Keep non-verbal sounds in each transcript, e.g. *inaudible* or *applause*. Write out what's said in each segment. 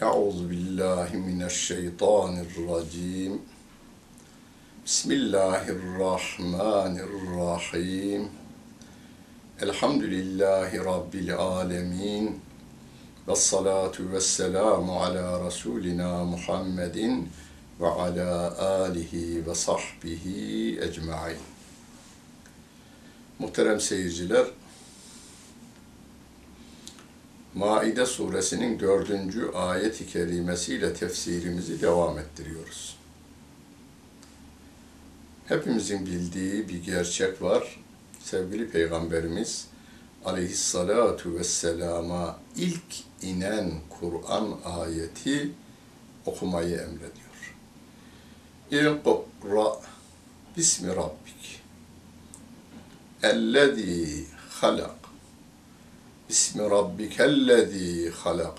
Euzu billahi mineşşeytanirracim. Bismillahirrahmanirrahim. Elhamdülillahi rabbil alamin. Ve salatu ve selamu ala Resulina Muhammedin ve ala alihi ve sahbihi ecmain. Muhterem seyirciler, Maide suresinin dördüncü ayet-i kerimesiyle tefsirimizi devam ettiriyoruz. Hepimizin bildiği bir gerçek var. Sevgili Peygamberimiz aleyhissalatu vesselama ilk inen Kur'an ayeti okumayı emrediyor. İqra bismi rabbik ellezî halak Rabbikellezî halak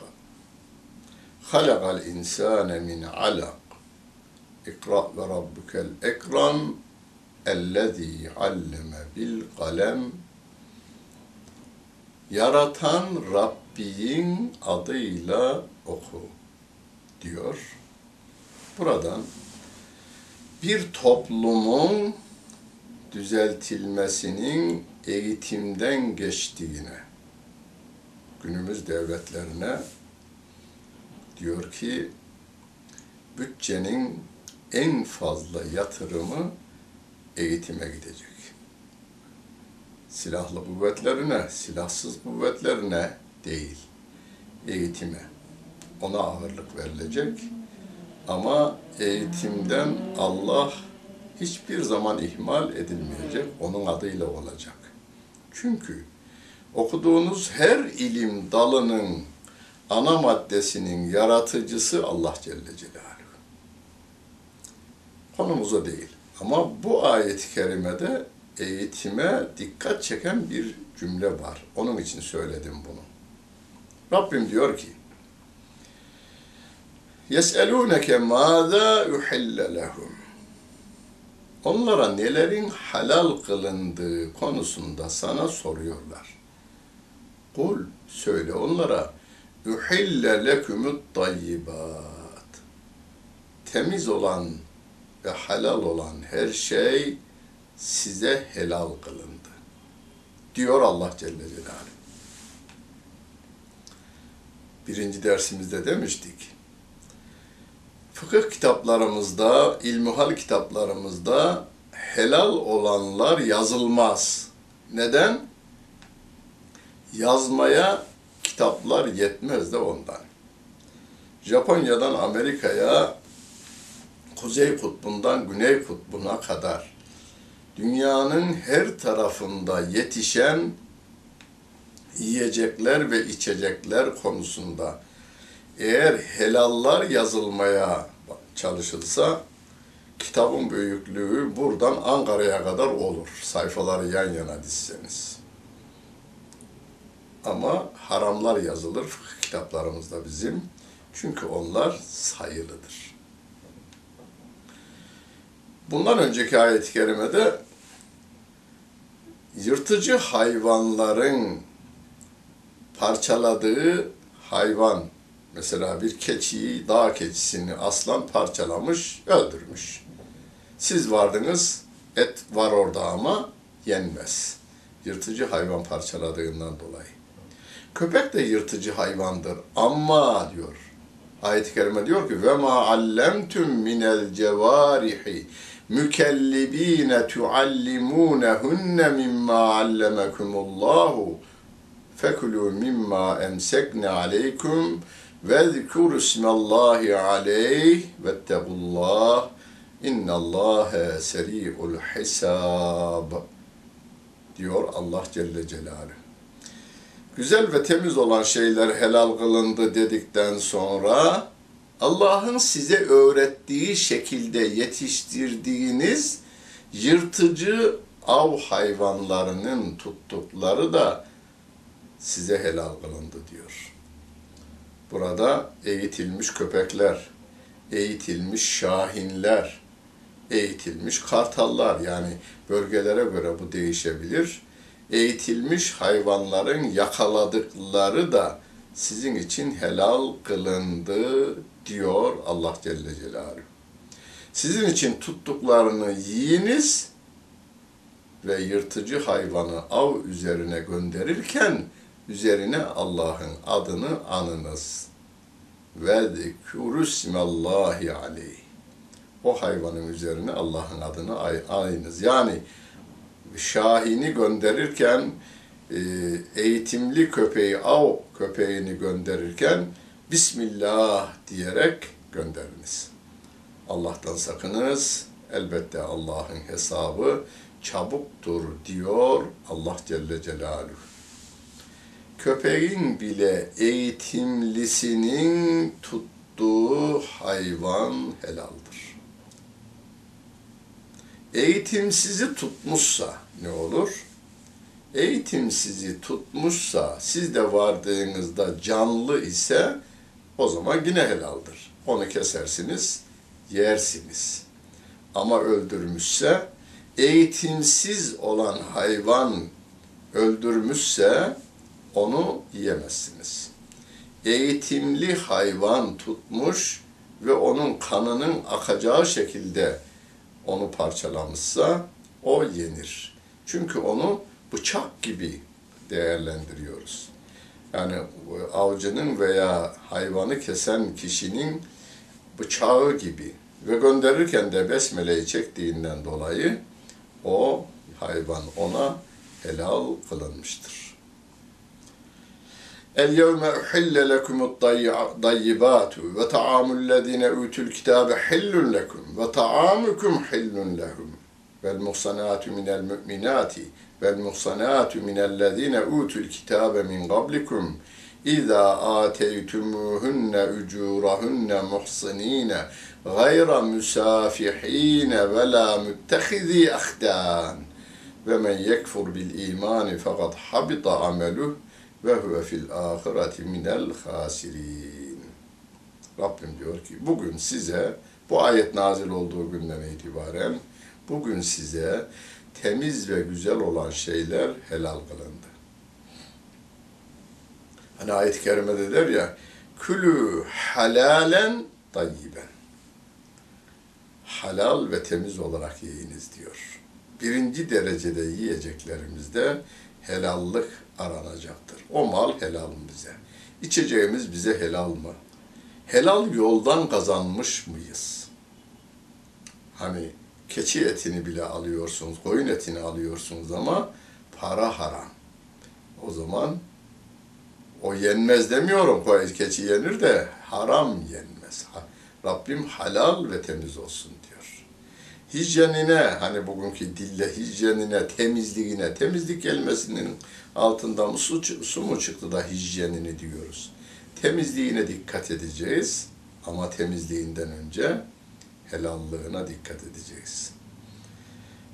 halakal insâne min alak İkra ve rabbukel ekrem ellezî alleme bil kalem. Yaratan Rabbin adıyla oku diyor. Buradan bir toplumun düzeltilmesinin eğitimden geçtiğine, günümüz devletlerine diyor ki bütçenin en fazla yatırımı eğitime gidecek. Silahlı kuvvetlerine, silahsız kuvvetlerine değil, eğitime. Ona ağırlık verilecek. Ama eğitimden Allah hiçbir zaman ihmal edilmeyecek. Onun adıyla olacak. Çünkü okuduğunuz her ilim dalının ana maddesinin yaratıcısı Allah Celle Celaluhu. Konumuz o değil. Ama bu ayet-i kerimede eğitime dikkat çeken bir cümle var. Onun için söyledim bunu. Rabbim diyor ki, يَسْأَلُونَكَ مَاذَا يُحِلَّ لَهُمْ Onlara nelerin halal kılındığı konusunda sana soruyorlar. Kul söyle onlara uhille lekumut tayyibat. Temiz olan ve halal olan her şey size helal kılındı. Diyor Allah Celle Celaluhu. Birinci dersimizde demiştik. Fıkıh kitaplarımızda, ilmuhal kitaplarımızda helal olanlar yazılmaz. Neden? Yazmaya kitaplar yetmez de ondan. Japonya'dan Amerika'ya, Kuzey Kutbu'ndan Güney Kutbu'na kadar dünyanın her tarafında yetişen yiyecekler ve içecekler konusunda eğer helallar yazılmaya çalışılsa kitabın büyüklüğü buradan Ankara'ya kadar olur. Sayfaları yan yana dizseniz ama haramlar yazılır fıkıh kitaplarımızda bizim. Çünkü onlar sayılıdır. Bundan önceki ayet-i kerimede yırtıcı hayvanların parçaladığı hayvan, mesela bir keçiyi, dağ keçisini aslan parçalamış, öldürmüş. Siz vardınız, et var orada ama yenmez. Yırtıcı hayvan parçaladığından dolayı. Köpek de yırtıcı hayvandır. Ama diyor. Ayet-i kerime diyor ki ve ma allemtum minel cevarihi mükellibine tuallimunehunne mimma allemekumullahu fekulu mimma emsekne aleykum ve zikuru ismallahi aleyh vettegullah innallâhe seri'ul hisab diyor Allah Celle Celaluhu güzel ve temiz olan şeyler helal kılındı dedikten sonra Allah'ın size öğrettiği şekilde yetiştirdiğiniz yırtıcı av hayvanlarının tuttukları da size helal kılındı diyor. Burada eğitilmiş köpekler, eğitilmiş şahinler, eğitilmiş kartallar yani bölgelere göre bu değişebilir eğitilmiş hayvanların yakaladıkları da sizin için helal kılındı diyor Allah Celle Celaluhu. Sizin için tuttuklarını yiyiniz ve yırtıcı hayvanı av üzerine gönderirken üzerine Allah'ın adını anınız. Ve zikrusmallahi aleyh. O hayvanın üzerine Allah'ın adını ayınız. Yani Şahini gönderirken e, eğitimli köpeği, av köpeğini gönderirken Bismillah diyerek gönderiniz. Allah'tan sakınız. Elbette Allah'ın hesabı çabuktur diyor Allah Celle Celaluhu. Köpeğin bile eğitimlisinin tuttuğu hayvan helaldir. Eğitimsizi tutmuşsa ne olur? Eğitimsizi tutmuşsa siz de vardığınızda canlı ise o zaman yine helaldir. Onu kesersiniz, yersiniz. Ama öldürmüşse eğitimsiz olan hayvan öldürmüşse onu yiyemezsiniz. Eğitimli hayvan tutmuş ve onun kanının akacağı şekilde onu parçalamışsa o yenir. Çünkü onu bıçak gibi değerlendiriyoruz. Yani avcının veya hayvanı kesen kişinin bıçağı gibi ve gönderirken de besmeleyi çektiğinden dolayı o hayvan ona helal kılınmıştır. اليوم أحل لكم الطيبات وطعام الذين أوتوا الكتاب حل لكم وطعامكم حل لهم. والمحصنات من المؤمنات والمحصنات من الذين أوتوا الكتاب من قبلكم. إذا آتيتموهن أجورهن محصنين غير مسافحين ولا متخذي أخدان. ومن يكفر بالإيمان فقد حبط عمله. Ve huve fil ahireti minel hasirin. Rabbim diyor ki bugün size bu ayet nazil olduğu günden itibaren bugün size temiz ve güzel olan şeyler helal kılındı. Hani ayet-i kerimede der ya külü halalen tayyiben. Halal ve temiz olarak yiyiniz diyor. Birinci derecede yiyeceklerimizde helallık aranacaktır. O mal helal mı bize? İçeceğimiz bize helal mı? Helal yoldan kazanmış mıyız? Hani keçi etini bile alıyorsunuz, koyun etini alıyorsunuz ama para haram. O zaman o yenmez demiyorum. Keçi yenir de haram yenmez. Rabbim halal ve temiz olsun diyor. Hijyenine, hani bugünkü dille hijyenine, temizliğine, temizlik kelimesinin altında su, su mu çıktı da hijyenini diyoruz. Temizliğine dikkat edeceğiz ama temizliğinden önce helallığına dikkat edeceğiz.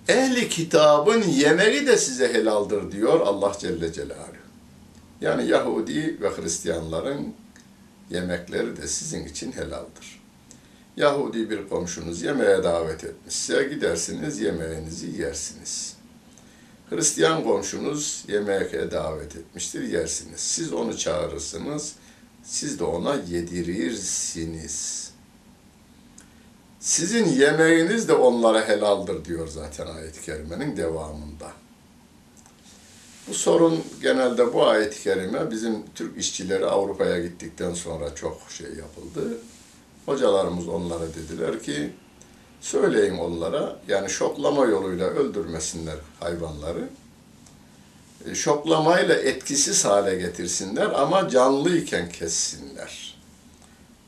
Ehli kitabın yemeği de size helaldir diyor Allah Celle Celaluhu. Yani Yahudi ve Hristiyanların yemekleri de sizin için helaldir. Yahudi bir komşunuz yemeğe davet etmişse gidersiniz yemeğinizi yersiniz. Hristiyan komşunuz yemeğe davet etmiştir yersiniz. Siz onu çağırırsınız, siz de ona yedirirsiniz. Sizin yemeğiniz de onlara helaldir diyor zaten ayet-i kerimenin devamında. Bu sorun genelde bu ayet-i kerime bizim Türk işçileri Avrupa'ya gittikten sonra çok şey yapıldı. Hocalarımız onlara dediler ki, söyleyin onlara, yani şoklama yoluyla öldürmesinler hayvanları. E, şoklamayla etkisiz hale getirsinler ama canlıyken kessinler.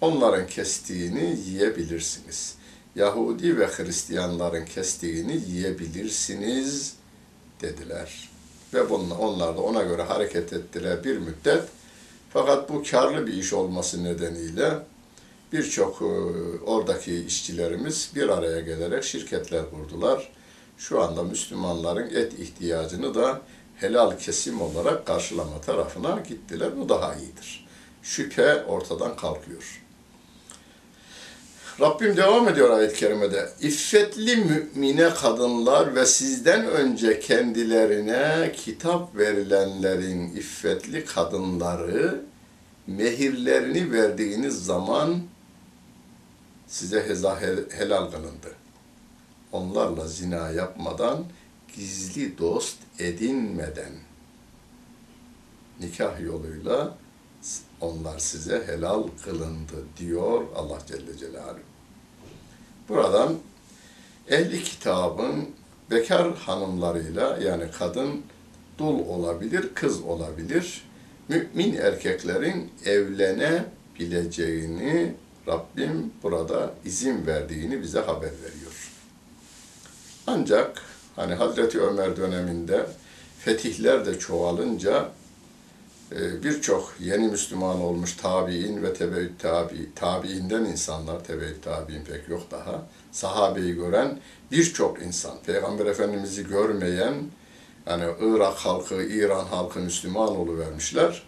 Onların kestiğini yiyebilirsiniz. Yahudi ve Hristiyanların kestiğini yiyebilirsiniz dediler. Ve bununla, onlar da ona göre hareket ettiler bir müddet. Fakat bu karlı bir iş olması nedeniyle birçok e, oradaki işçilerimiz bir araya gelerek şirketler kurdular. Şu anda Müslümanların et ihtiyacını da helal kesim olarak karşılama tarafına gittiler. Bu daha iyidir. Şüphe ortadan kalkıyor. Rabbim devam ediyor ayet-i kerimede. İffetli mümine kadınlar ve sizden önce kendilerine kitap verilenlerin iffetli kadınları mehirlerini verdiğiniz zaman size heza helal kılındı. Onlarla zina yapmadan, gizli dost edinmeden nikah yoluyla onlar size helal kılındı diyor Allah Celle Celaluhu. Buradan ehli kitabın bekar hanımlarıyla yani kadın dul olabilir, kız olabilir. Mümin erkeklerin evlenebileceğini Rabbim burada izin verdiğini bize haber veriyor. Ancak hani Hazreti Ömer döneminde fetihler de çoğalınca e, birçok yeni Müslüman olmuş tabi'in ve tebeüt tabi, tabi'inden insanlar, tebeüt tabi'in pek yok daha, sahabeyi gören birçok insan, Peygamber Efendimiz'i görmeyen, yani Irak halkı, İran halkı Müslüman vermişler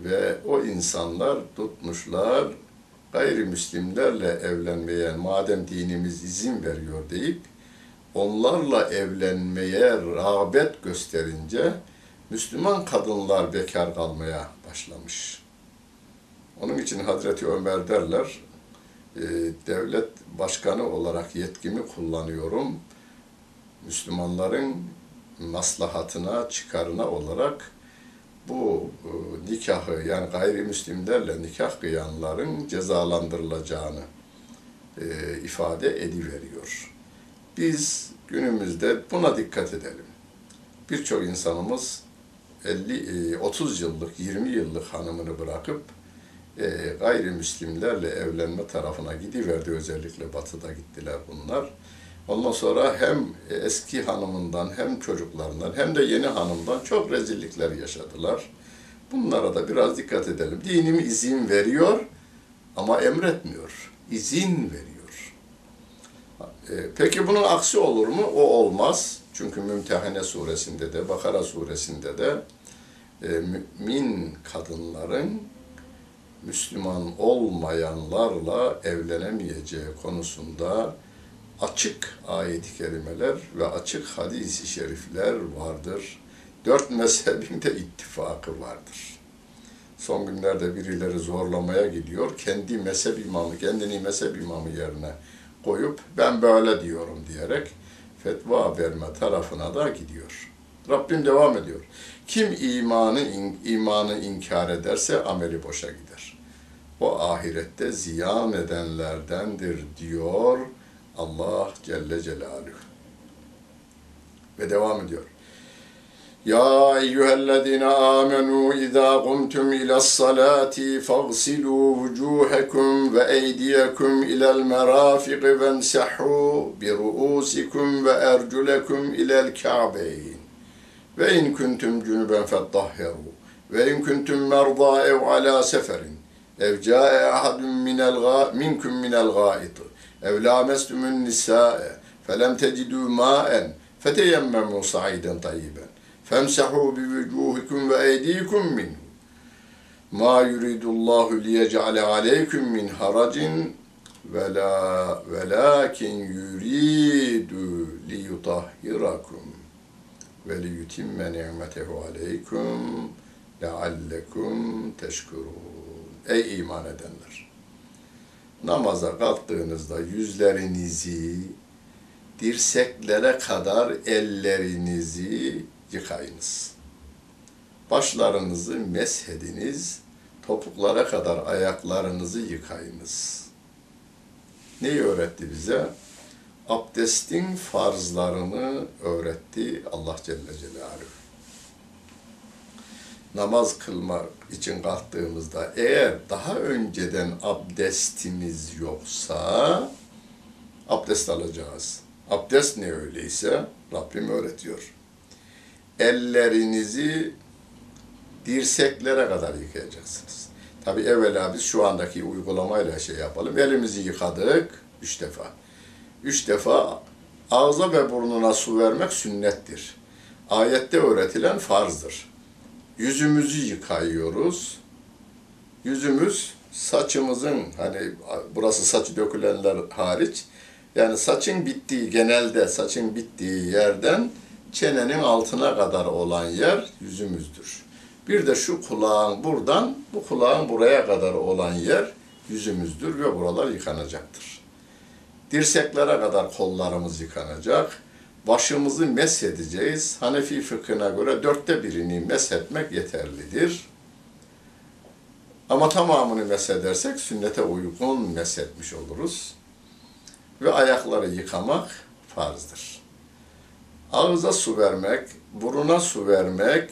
Ve o insanlar tutmuşlar, gayrimüslimlerle evlenmeye, madem dinimiz izin veriyor deyip, onlarla evlenmeye rağbet gösterince, Müslüman kadınlar bekar kalmaya başlamış. Onun için Hazreti Ömer derler, e, devlet başkanı olarak yetkimi kullanıyorum. Müslümanların maslahatına, çıkarına olarak bu e, nikahı yani gayrimüslimlerle nikah kıyanların cezalandırılacağını e, ifade ediveriyor. Biz günümüzde buna dikkat edelim. Birçok insanımız 50 30 e, yıllık, 20 yıllık hanımını bırakıp e, gayrimüslimlerle evlenme tarafına gidiverdi. Özellikle batıda gittiler bunlar. Ondan sonra hem eski hanımından hem çocuklarından hem de yeni hanımdan çok rezillikler yaşadılar. Bunlara da biraz dikkat edelim. Dinim izin veriyor ama emretmiyor. İzin veriyor. E, peki bunun aksi olur mu? O olmaz. Çünkü Mümtehane suresinde de, Bakara suresinde de e, mümin kadınların Müslüman olmayanlarla evlenemeyeceği konusunda açık ayet-i kerimeler ve açık hadis-i şerifler vardır. Dört mezhebin de ittifakı vardır. Son günlerde birileri zorlamaya gidiyor. Kendi mezhep imamı, kendini mezhep imamı yerine koyup ben böyle diyorum diyerek fetva verme tarafına da gidiyor. Rabbim devam ediyor. Kim imanı imanı inkar ederse ameli boşa gider. O ahirette ziyan edenlerdendir diyor Allah Celle Celaluhu. Ve devam ediyor. Ya eyyühellezine amenu izâ kumtum ilas salati fagsilû vucuhekum ve eydiyekum ilel merafiqi vensehû bi ru'usikum ve erculekum ilel ka'beyn. Ve in kuntum cunuben fettahhiru ve in kuntum merda ev ala seferin ev ca'e ahadun minel minkum minel gâiti ev lâmestumun nisâe felem tecidû mâen feteyemmemû sa'iden tayyiben femsahû bivucuhikum ve eydikum minhu ma yuridullahu liyec'ale aleykum min haracin ve la velakin yuridu liyutahhirakum ve liyutimme ni'metehu aleykum leallekum teşkurun. Ey iman edenler! Namaza kalktığınızda yüzlerinizi dirseklere kadar ellerinizi yıkayınız. Başlarınızı meshediniz, topuklara kadar ayaklarınızı yıkayınız. Neyi öğretti bize? Abdestin farzlarını öğretti Allah Celle Celaluhu. Namaz kılmak için kalktığımızda eğer daha önceden abdestimiz yoksa abdest alacağız. Abdest ne öyleyse Rabbim öğretiyor ellerinizi dirseklere kadar yıkayacaksınız. Tabi evvela biz şu andaki uygulamayla şey yapalım. Elimizi yıkadık üç defa. Üç defa ağza ve burnuna su vermek sünnettir. Ayette öğretilen farzdır. Yüzümüzü yıkayıyoruz. Yüzümüz saçımızın hani burası saçı dökülenler hariç yani saçın bittiği genelde saçın bittiği yerden çenenin altına kadar olan yer yüzümüzdür. Bir de şu kulağın buradan, bu kulağın buraya kadar olan yer yüzümüzdür ve buralar yıkanacaktır. Dirseklere kadar kollarımız yıkanacak. Başımızı mesedeceğiz. Hanefi fıkhına göre dörtte birini meshetmek yeterlidir. Ama tamamını mesedersek sünnete uygun meshetmiş oluruz. Ve ayakları yıkamak farzdır. Ağıza su vermek, buruna su vermek,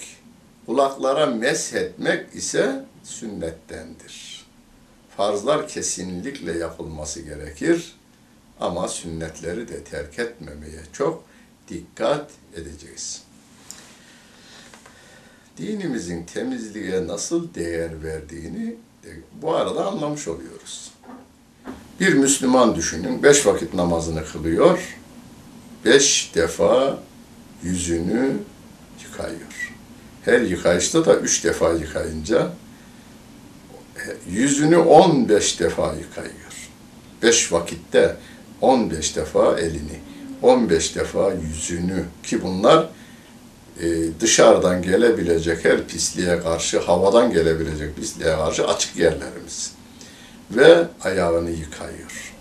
kulaklara meshetmek ise sünnettendir. Farzlar kesinlikle yapılması gerekir ama sünnetleri de terk etmemeye çok dikkat edeceğiz. Dinimizin temizliğe nasıl değer verdiğini bu arada anlamış oluyoruz. Bir Müslüman düşünün, beş vakit namazını kılıyor, beş defa yüzünü yıkayıyor. Her yıkayışta da üç defa yıkayınca yüzünü on beş defa yıkayıyor. Beş vakitte on beş defa elini, on beş defa yüzünü ki bunlar e, dışarıdan gelebilecek her pisliğe karşı, havadan gelebilecek pisliğe karşı açık yerlerimiz. Ve ayağını yıkayıyor.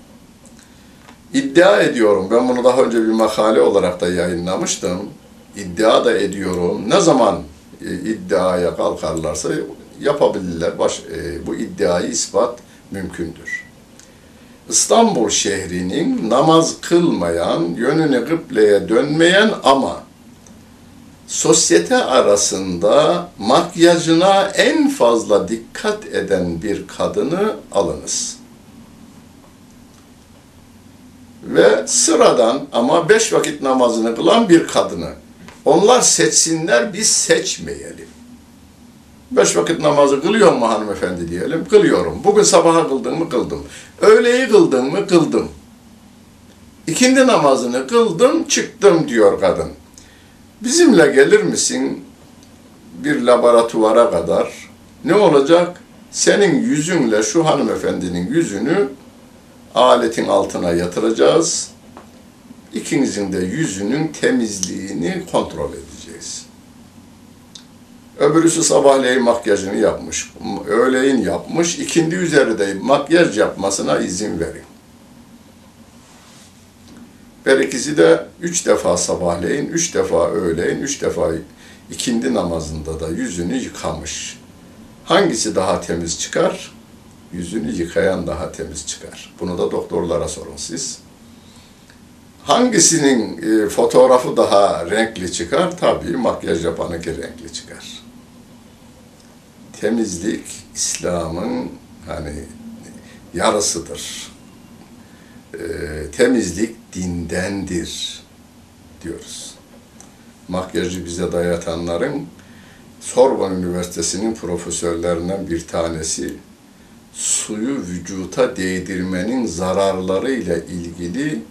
İddia ediyorum, ben bunu daha önce bir makale olarak da yayınlamıştım. İddia da ediyorum. Ne zaman e, iddiaya kalkarlarsa yapabilirler. Baş, e, bu iddiayı ispat mümkündür. İstanbul şehrinin namaz kılmayan, yönünü kıbleye dönmeyen ama sosyete arasında makyajına en fazla dikkat eden bir kadını alınız. Ve sıradan ama beş vakit namazını kılan bir kadını. Onlar seçsinler, biz seçmeyelim. Beş vakit namazı kılıyor mu hanımefendi diyelim? Kılıyorum. Bugün sabaha kıldın mı? Kıldım. Öğleyi kıldın mı? Kıldım. İkindi namazını kıldım, çıktım diyor kadın. Bizimle gelir misin bir laboratuvara kadar? Ne olacak? Senin yüzünle şu hanımefendinin yüzünü aletin altına yatıracağız. İkinizin de yüzünün temizliğini kontrol edeceğiz. Öbürüsü sabahleyin makyajını yapmış, öğleyin yapmış, ikindi üzeri de makyaj yapmasına izin verin. Her ikisi de üç defa sabahleyin, üç defa öğleyin, üç defa ikindi namazında da yüzünü yıkamış. Hangisi daha temiz çıkar? Yüzünü yıkayan daha temiz çıkar. Bunu da doktorlara sorun siz. Hangisinin e, fotoğrafı daha renkli çıkar? Tabii makyaj yapanınki renkli çıkar. Temizlik İslam'ın hani yarısıdır. E, temizlik dindendir diyoruz. Makyajı bize dayatanların Sorbonne Üniversitesi'nin profesörlerinden bir tanesi suyu vücuta değdirmenin zararları ile ilgili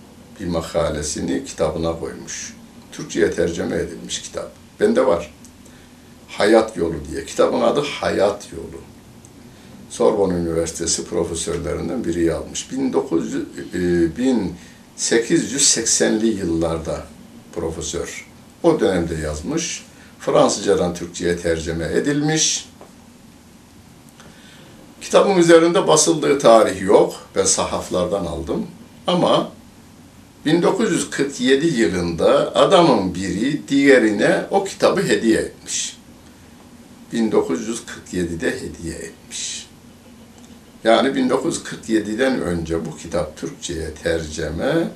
bir makalesini kitabına koymuş. Türkçe'ye tercüme edilmiş kitap. Bende var. Hayat Yolu diye. Kitabın adı Hayat Yolu. Sorbonne Üniversitesi profesörlerinden biri yazmış. 1900, e, 1880'li yıllarda profesör. O dönemde yazmış. Fransızcadan Türkçe'ye tercüme edilmiş. Kitabın üzerinde basıldığı tarih yok. Ben sahaflardan aldım. Ama 1947 yılında adamın biri diğerine o kitabı hediye etmiş. 1947'de hediye etmiş. Yani 1947'den önce bu kitap Türkçe'ye tercüme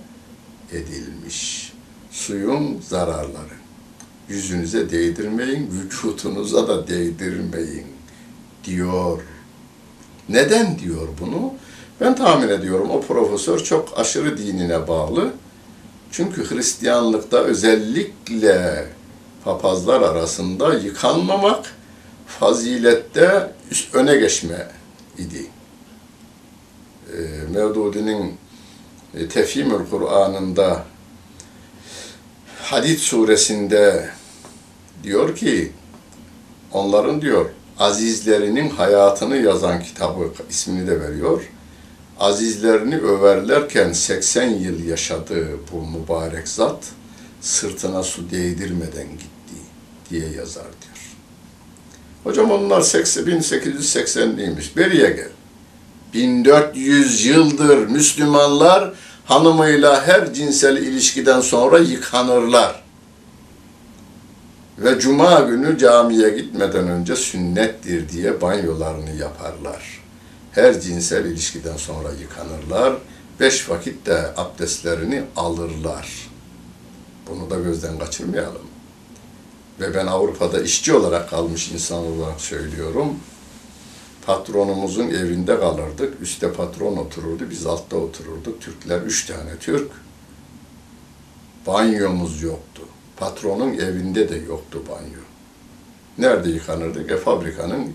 edilmiş. Suyun zararları. Yüzünüze değdirmeyin, vücutunuza da değdirmeyin diyor. Neden diyor bunu? Ben tahmin ediyorum o profesör çok aşırı dinine bağlı. Çünkü Hristiyanlıkta özellikle papazlar arasında yıkanmamak fazilette öne geçme idi. E, Mevdudi'nin e, Tefhimül Kur'an'ında Hadid suresinde diyor ki onların diyor azizlerinin hayatını yazan kitabı ismini de veriyor azizlerini överlerken 80 yıl yaşadığı bu mübarek zat sırtına su değdirmeden gitti diye yazar diyor. Hocam onlar 80, 1880'liymiş. Beriye gel. 1400 yıldır Müslümanlar hanımıyla her cinsel ilişkiden sonra yıkanırlar. Ve cuma günü camiye gitmeden önce sünnettir diye banyolarını yaparlar. Her cinsel ilişkiden sonra yıkanırlar. Beş vakit de abdestlerini alırlar. Bunu da gözden kaçırmayalım. Ve ben Avrupa'da işçi olarak kalmış insan olarak söylüyorum. Patronumuzun evinde kalırdık. Üste patron otururdu, biz altta otururduk. Türkler üç tane Türk. Banyomuz yoktu. Patronun evinde de yoktu banyo. Nerede yıkanırdık? E fabrikanın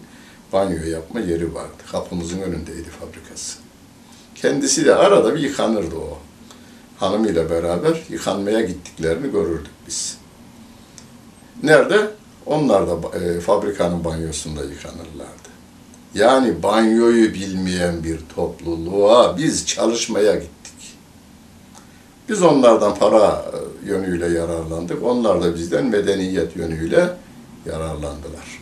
banyo yapma yeri vardı. Kapımızın önündeydi fabrikası. Kendisi de arada bir yıkanırdı o. Hanımıyla beraber yıkanmaya gittiklerini görürdük biz. Nerede? Onlar da e, fabrikanın banyosunda yıkanırlardı. Yani banyoyu bilmeyen bir topluluğa biz çalışmaya gittik. Biz onlardan para e, yönüyle yararlandık. Onlar da bizden medeniyet yönüyle yararlandılar.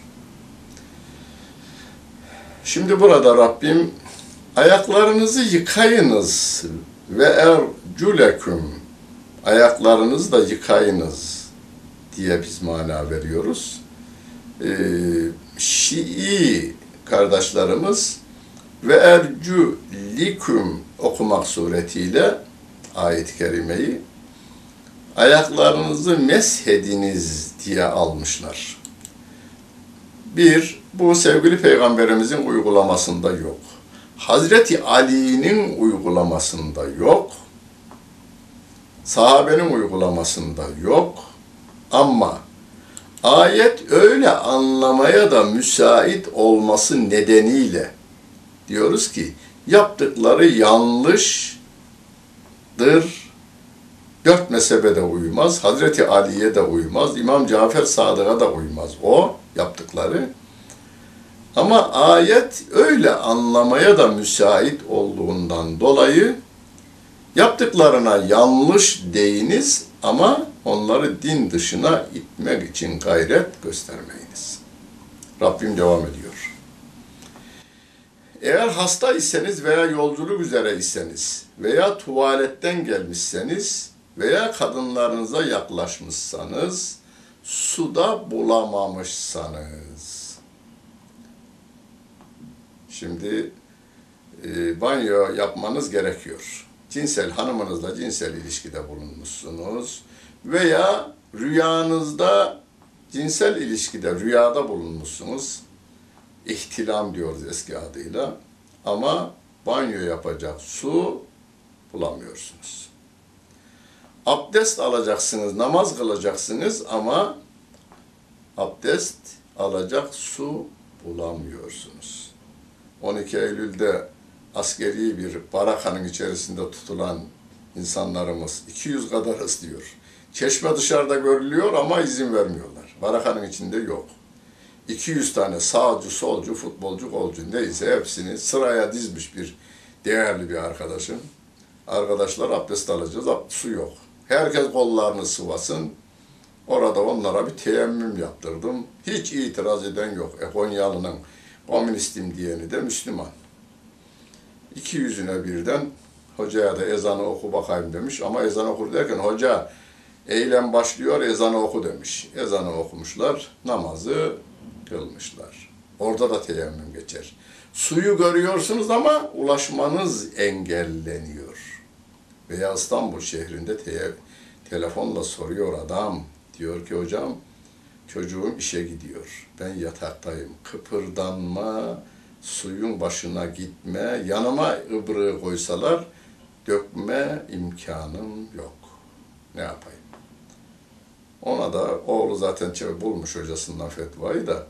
Şimdi burada Rabbim ayaklarınızı yıkayınız ve erculeküm ayaklarınızı da yıkayınız diye biz mana veriyoruz. Ee, Şii kardeşlerimiz ve erculiküm okumak suretiyle ayet-i kerimeyi ayaklarınızı meshediniz diye almışlar. Bir, bu sevgili peygamberimizin uygulamasında yok. Hazreti Ali'nin uygulamasında yok. Sahabenin uygulamasında yok. Ama ayet öyle anlamaya da müsait olması nedeniyle diyoruz ki yaptıkları yanlıştır. Dört mezhebe de uymaz. Hazreti Ali'ye de uymaz. İmam Cafer Sadık'a da uymaz. O yaptıkları. Ama ayet öyle anlamaya da müsait olduğundan dolayı yaptıklarına yanlış deyiniz ama onları din dışına itmek için gayret göstermeyiniz. Rabbim devam ediyor. Eğer hasta iseniz veya yolculuk üzere iseniz veya tuvaletten gelmişseniz veya kadınlarınıza yaklaşmışsanız suda bulamamışsanız Şimdi e, banyo yapmanız gerekiyor. Cinsel hanımınızla cinsel ilişkide bulunmuşsunuz veya rüyanızda cinsel ilişkide rüyada bulunmuşsunuz. İhtilam diyoruz eski adıyla. Ama banyo yapacak su bulamıyorsunuz. Abdest alacaksınız, namaz kılacaksınız ama abdest alacak su bulamıyorsunuz. 12 Eylül'de askeri bir barakanın içerisinde tutulan insanlarımız 200 kadarız *laughs* diyor. Çeşme dışarıda görülüyor ama izin vermiyorlar. Barakanın içinde yok. 200 tane sağcı, solcu, futbolcu, golcu neyse hepsini sıraya dizmiş bir değerli bir arkadaşım. Arkadaşlar abdest alacağız, su yok. Herkes kollarını sıvasın. Orada onlara bir teyemmüm yaptırdım. Hiç itiraz eden yok. E, Konyalı'nın komünistim diyeni de Müslüman. İki yüzüne birden hocaya da ezanı oku bakayım demiş ama ezan okur derken hoca eylem başlıyor ezanı oku demiş. Ezanı okumuşlar, namazı kılmışlar. Orada da teyemmüm geçer. Suyu görüyorsunuz ama ulaşmanız engelleniyor. Veya İstanbul şehrinde te telefonla soruyor adam. Diyor ki hocam çocuğum işe gidiyor. Ben yataktayım. Kıpırdanma, suyun başına gitme, yanıma ıbrığı koysalar dökme imkanım yok. Ne yapayım? Ona da oğlu zaten bulmuş hocasından fetvayı da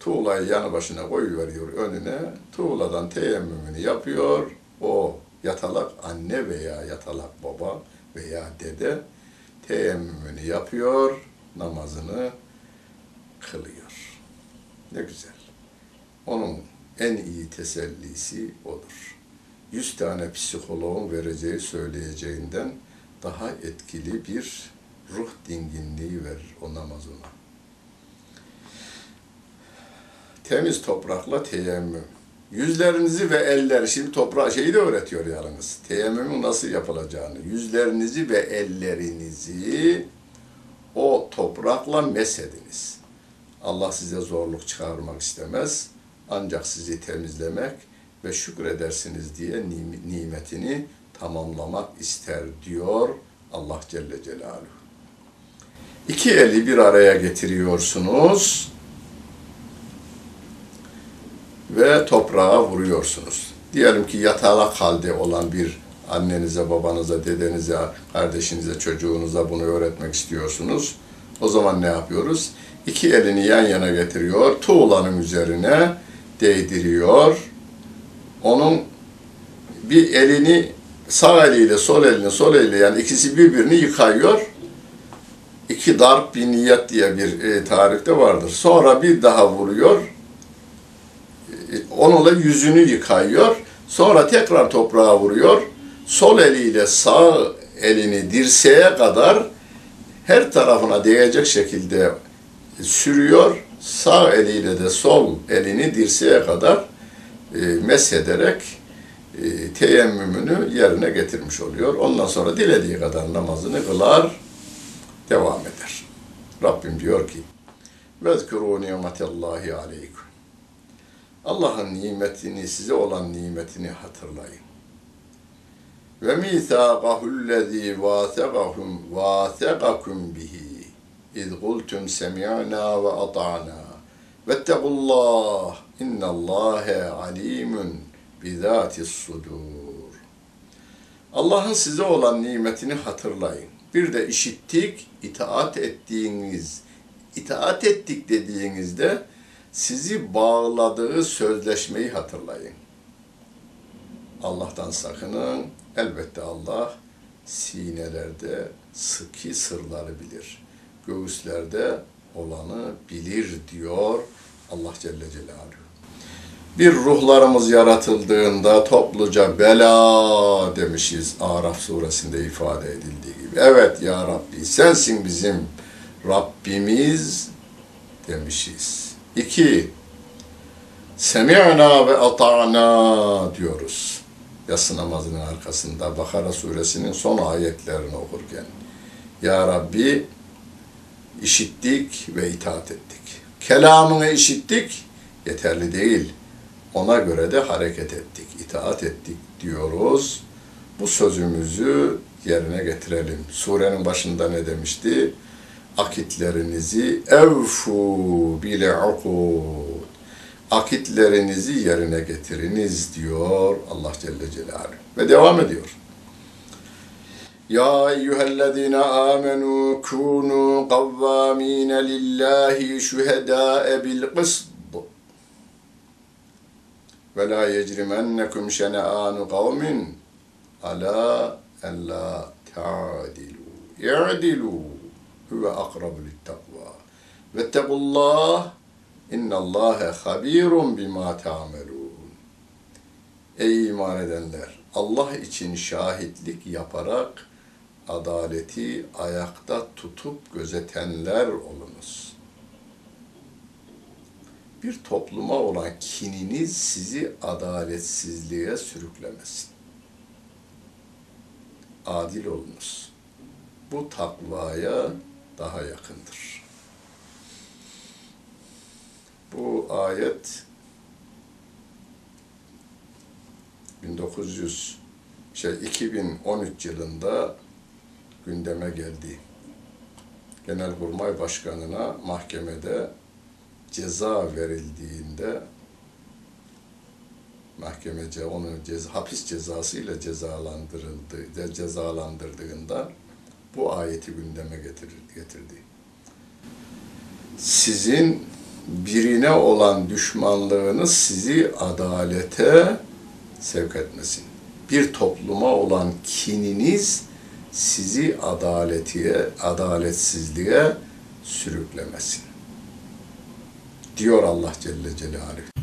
tuğlayı yanı başına koyuveriyor önüne. Tuğladan teyemmümünü yapıyor. O yatalak anne veya yatalak baba veya dede teyemmümünü yapıyor, namazını kılıyor. Ne güzel. Onun en iyi tesellisi odur. Yüz tane psikoloğun vereceği söyleyeceğinden daha etkili bir ruh dinginliği verir o namaz ona. temiz toprakla teyemmüm. Yüzlerinizi ve elleri, şimdi toprağı şeyi de öğretiyor yalnız. Teyemmümün nasıl yapılacağını. Yüzlerinizi ve ellerinizi o toprakla mesediniz. Allah size zorluk çıkarmak istemez. Ancak sizi temizlemek ve şükredersiniz diye nim- nimetini tamamlamak ister diyor Allah Celle Celaluhu. İki eli bir araya getiriyorsunuz ve toprağa vuruyorsunuz. Diyelim ki yatalak halde olan bir annenize, babanıza, dedenize, kardeşinize, çocuğunuza bunu öğretmek istiyorsunuz. O zaman ne yapıyoruz? İki elini yan yana getiriyor, tuğlanın üzerine değdiriyor. Onun bir elini sağ eliyle sol elini sol eliyle yani ikisi birbirini yıkayıyor. İki darp bir niyet diye bir e, tarifte vardır. Sonra bir daha vuruyor. E, onunla yüzünü yıkayıyor. Sonra tekrar toprağa vuruyor. Sol eliyle sağ elini dirseğe kadar her tarafına değecek şekilde sürüyor. Sağ eliyle de sol elini dirseğe kadar e, meshederek e, teyemmümünü yerine getirmiş oluyor. Ondan sonra dilediği kadar namazını kılar, devam eder. Rabbim diyor ki, وَذْكُرُوا نِعْمَةَ اللّٰهِ عَلَيْكُمْ Allah'ın nimetini, size olan nimetini hatırlayın. Ve mithaqahu allazi vathaqahum vathaqakum bihi iz qultum semi'na ve ata'na vettegullah innallâhe alimun bizatis sudur. Allah'ın size olan nimetini hatırlayın. Bir de işittik, itaat ettiğiniz, itaat ettik dediğinizde sizi bağladığı sözleşmeyi hatırlayın. Allah'tan sakının. Elbette Allah sinelerde sıkı sırları bilir. Göğüslerde olanı bilir diyor Allah Celle Celaluhu. Bir ruhlarımız yaratıldığında topluca bela demişiz Araf suresinde ifade edildiği. Evet ya Rabbi sensin bizim Rabbimiz demişiz. İki, semi'na ve ata'na diyoruz. Yatsı namazının arkasında Bakara suresinin son ayetlerini okurken. Ya Rabbi işittik ve itaat ettik. Kelamını işittik, yeterli değil. Ona göre de hareket ettik, itaat ettik diyoruz. Bu sözümüzü yerine getirelim. Surenin başında ne demişti? Akitlerinizi evfu bile ukud. Akitlerinizi yerine getiriniz diyor Allah Celle Celaluhu. Ve devam ediyor. Ya eyyühellezine amenu kunu kavvamine lillahi şühedâe bil kısd. Ve la yecrimennekum şene'anu kavmin ala en la ta'dilu. İ'dilu huve akrabu littakva. Vettekullah innallâhe habirun bima ta'melun. Ey iman edenler! Allah için şahitlik yaparak adaleti ayakta tutup gözetenler olunuz. Bir topluma olan kininiz sizi adaletsizliğe sürüklemesin. Adil olunuz. Bu takvaya daha yakındır. Bu ayet 1900 şey 2013 yılında gündeme geldi. Genelkurmay Başkanı'na mahkemede ceza verildiğinde mahkemece onu ceza, hapis cezasıyla cezalandırıldı, cezalandırdığında bu ayeti gündeme getirdi. getirdi. Sizin birine olan düşmanlığınız sizi adalete sevk etmesin. Bir topluma olan kininiz sizi adaletiye, adaletsizliğe sürüklemesin. Diyor Allah Celle Celaluhu.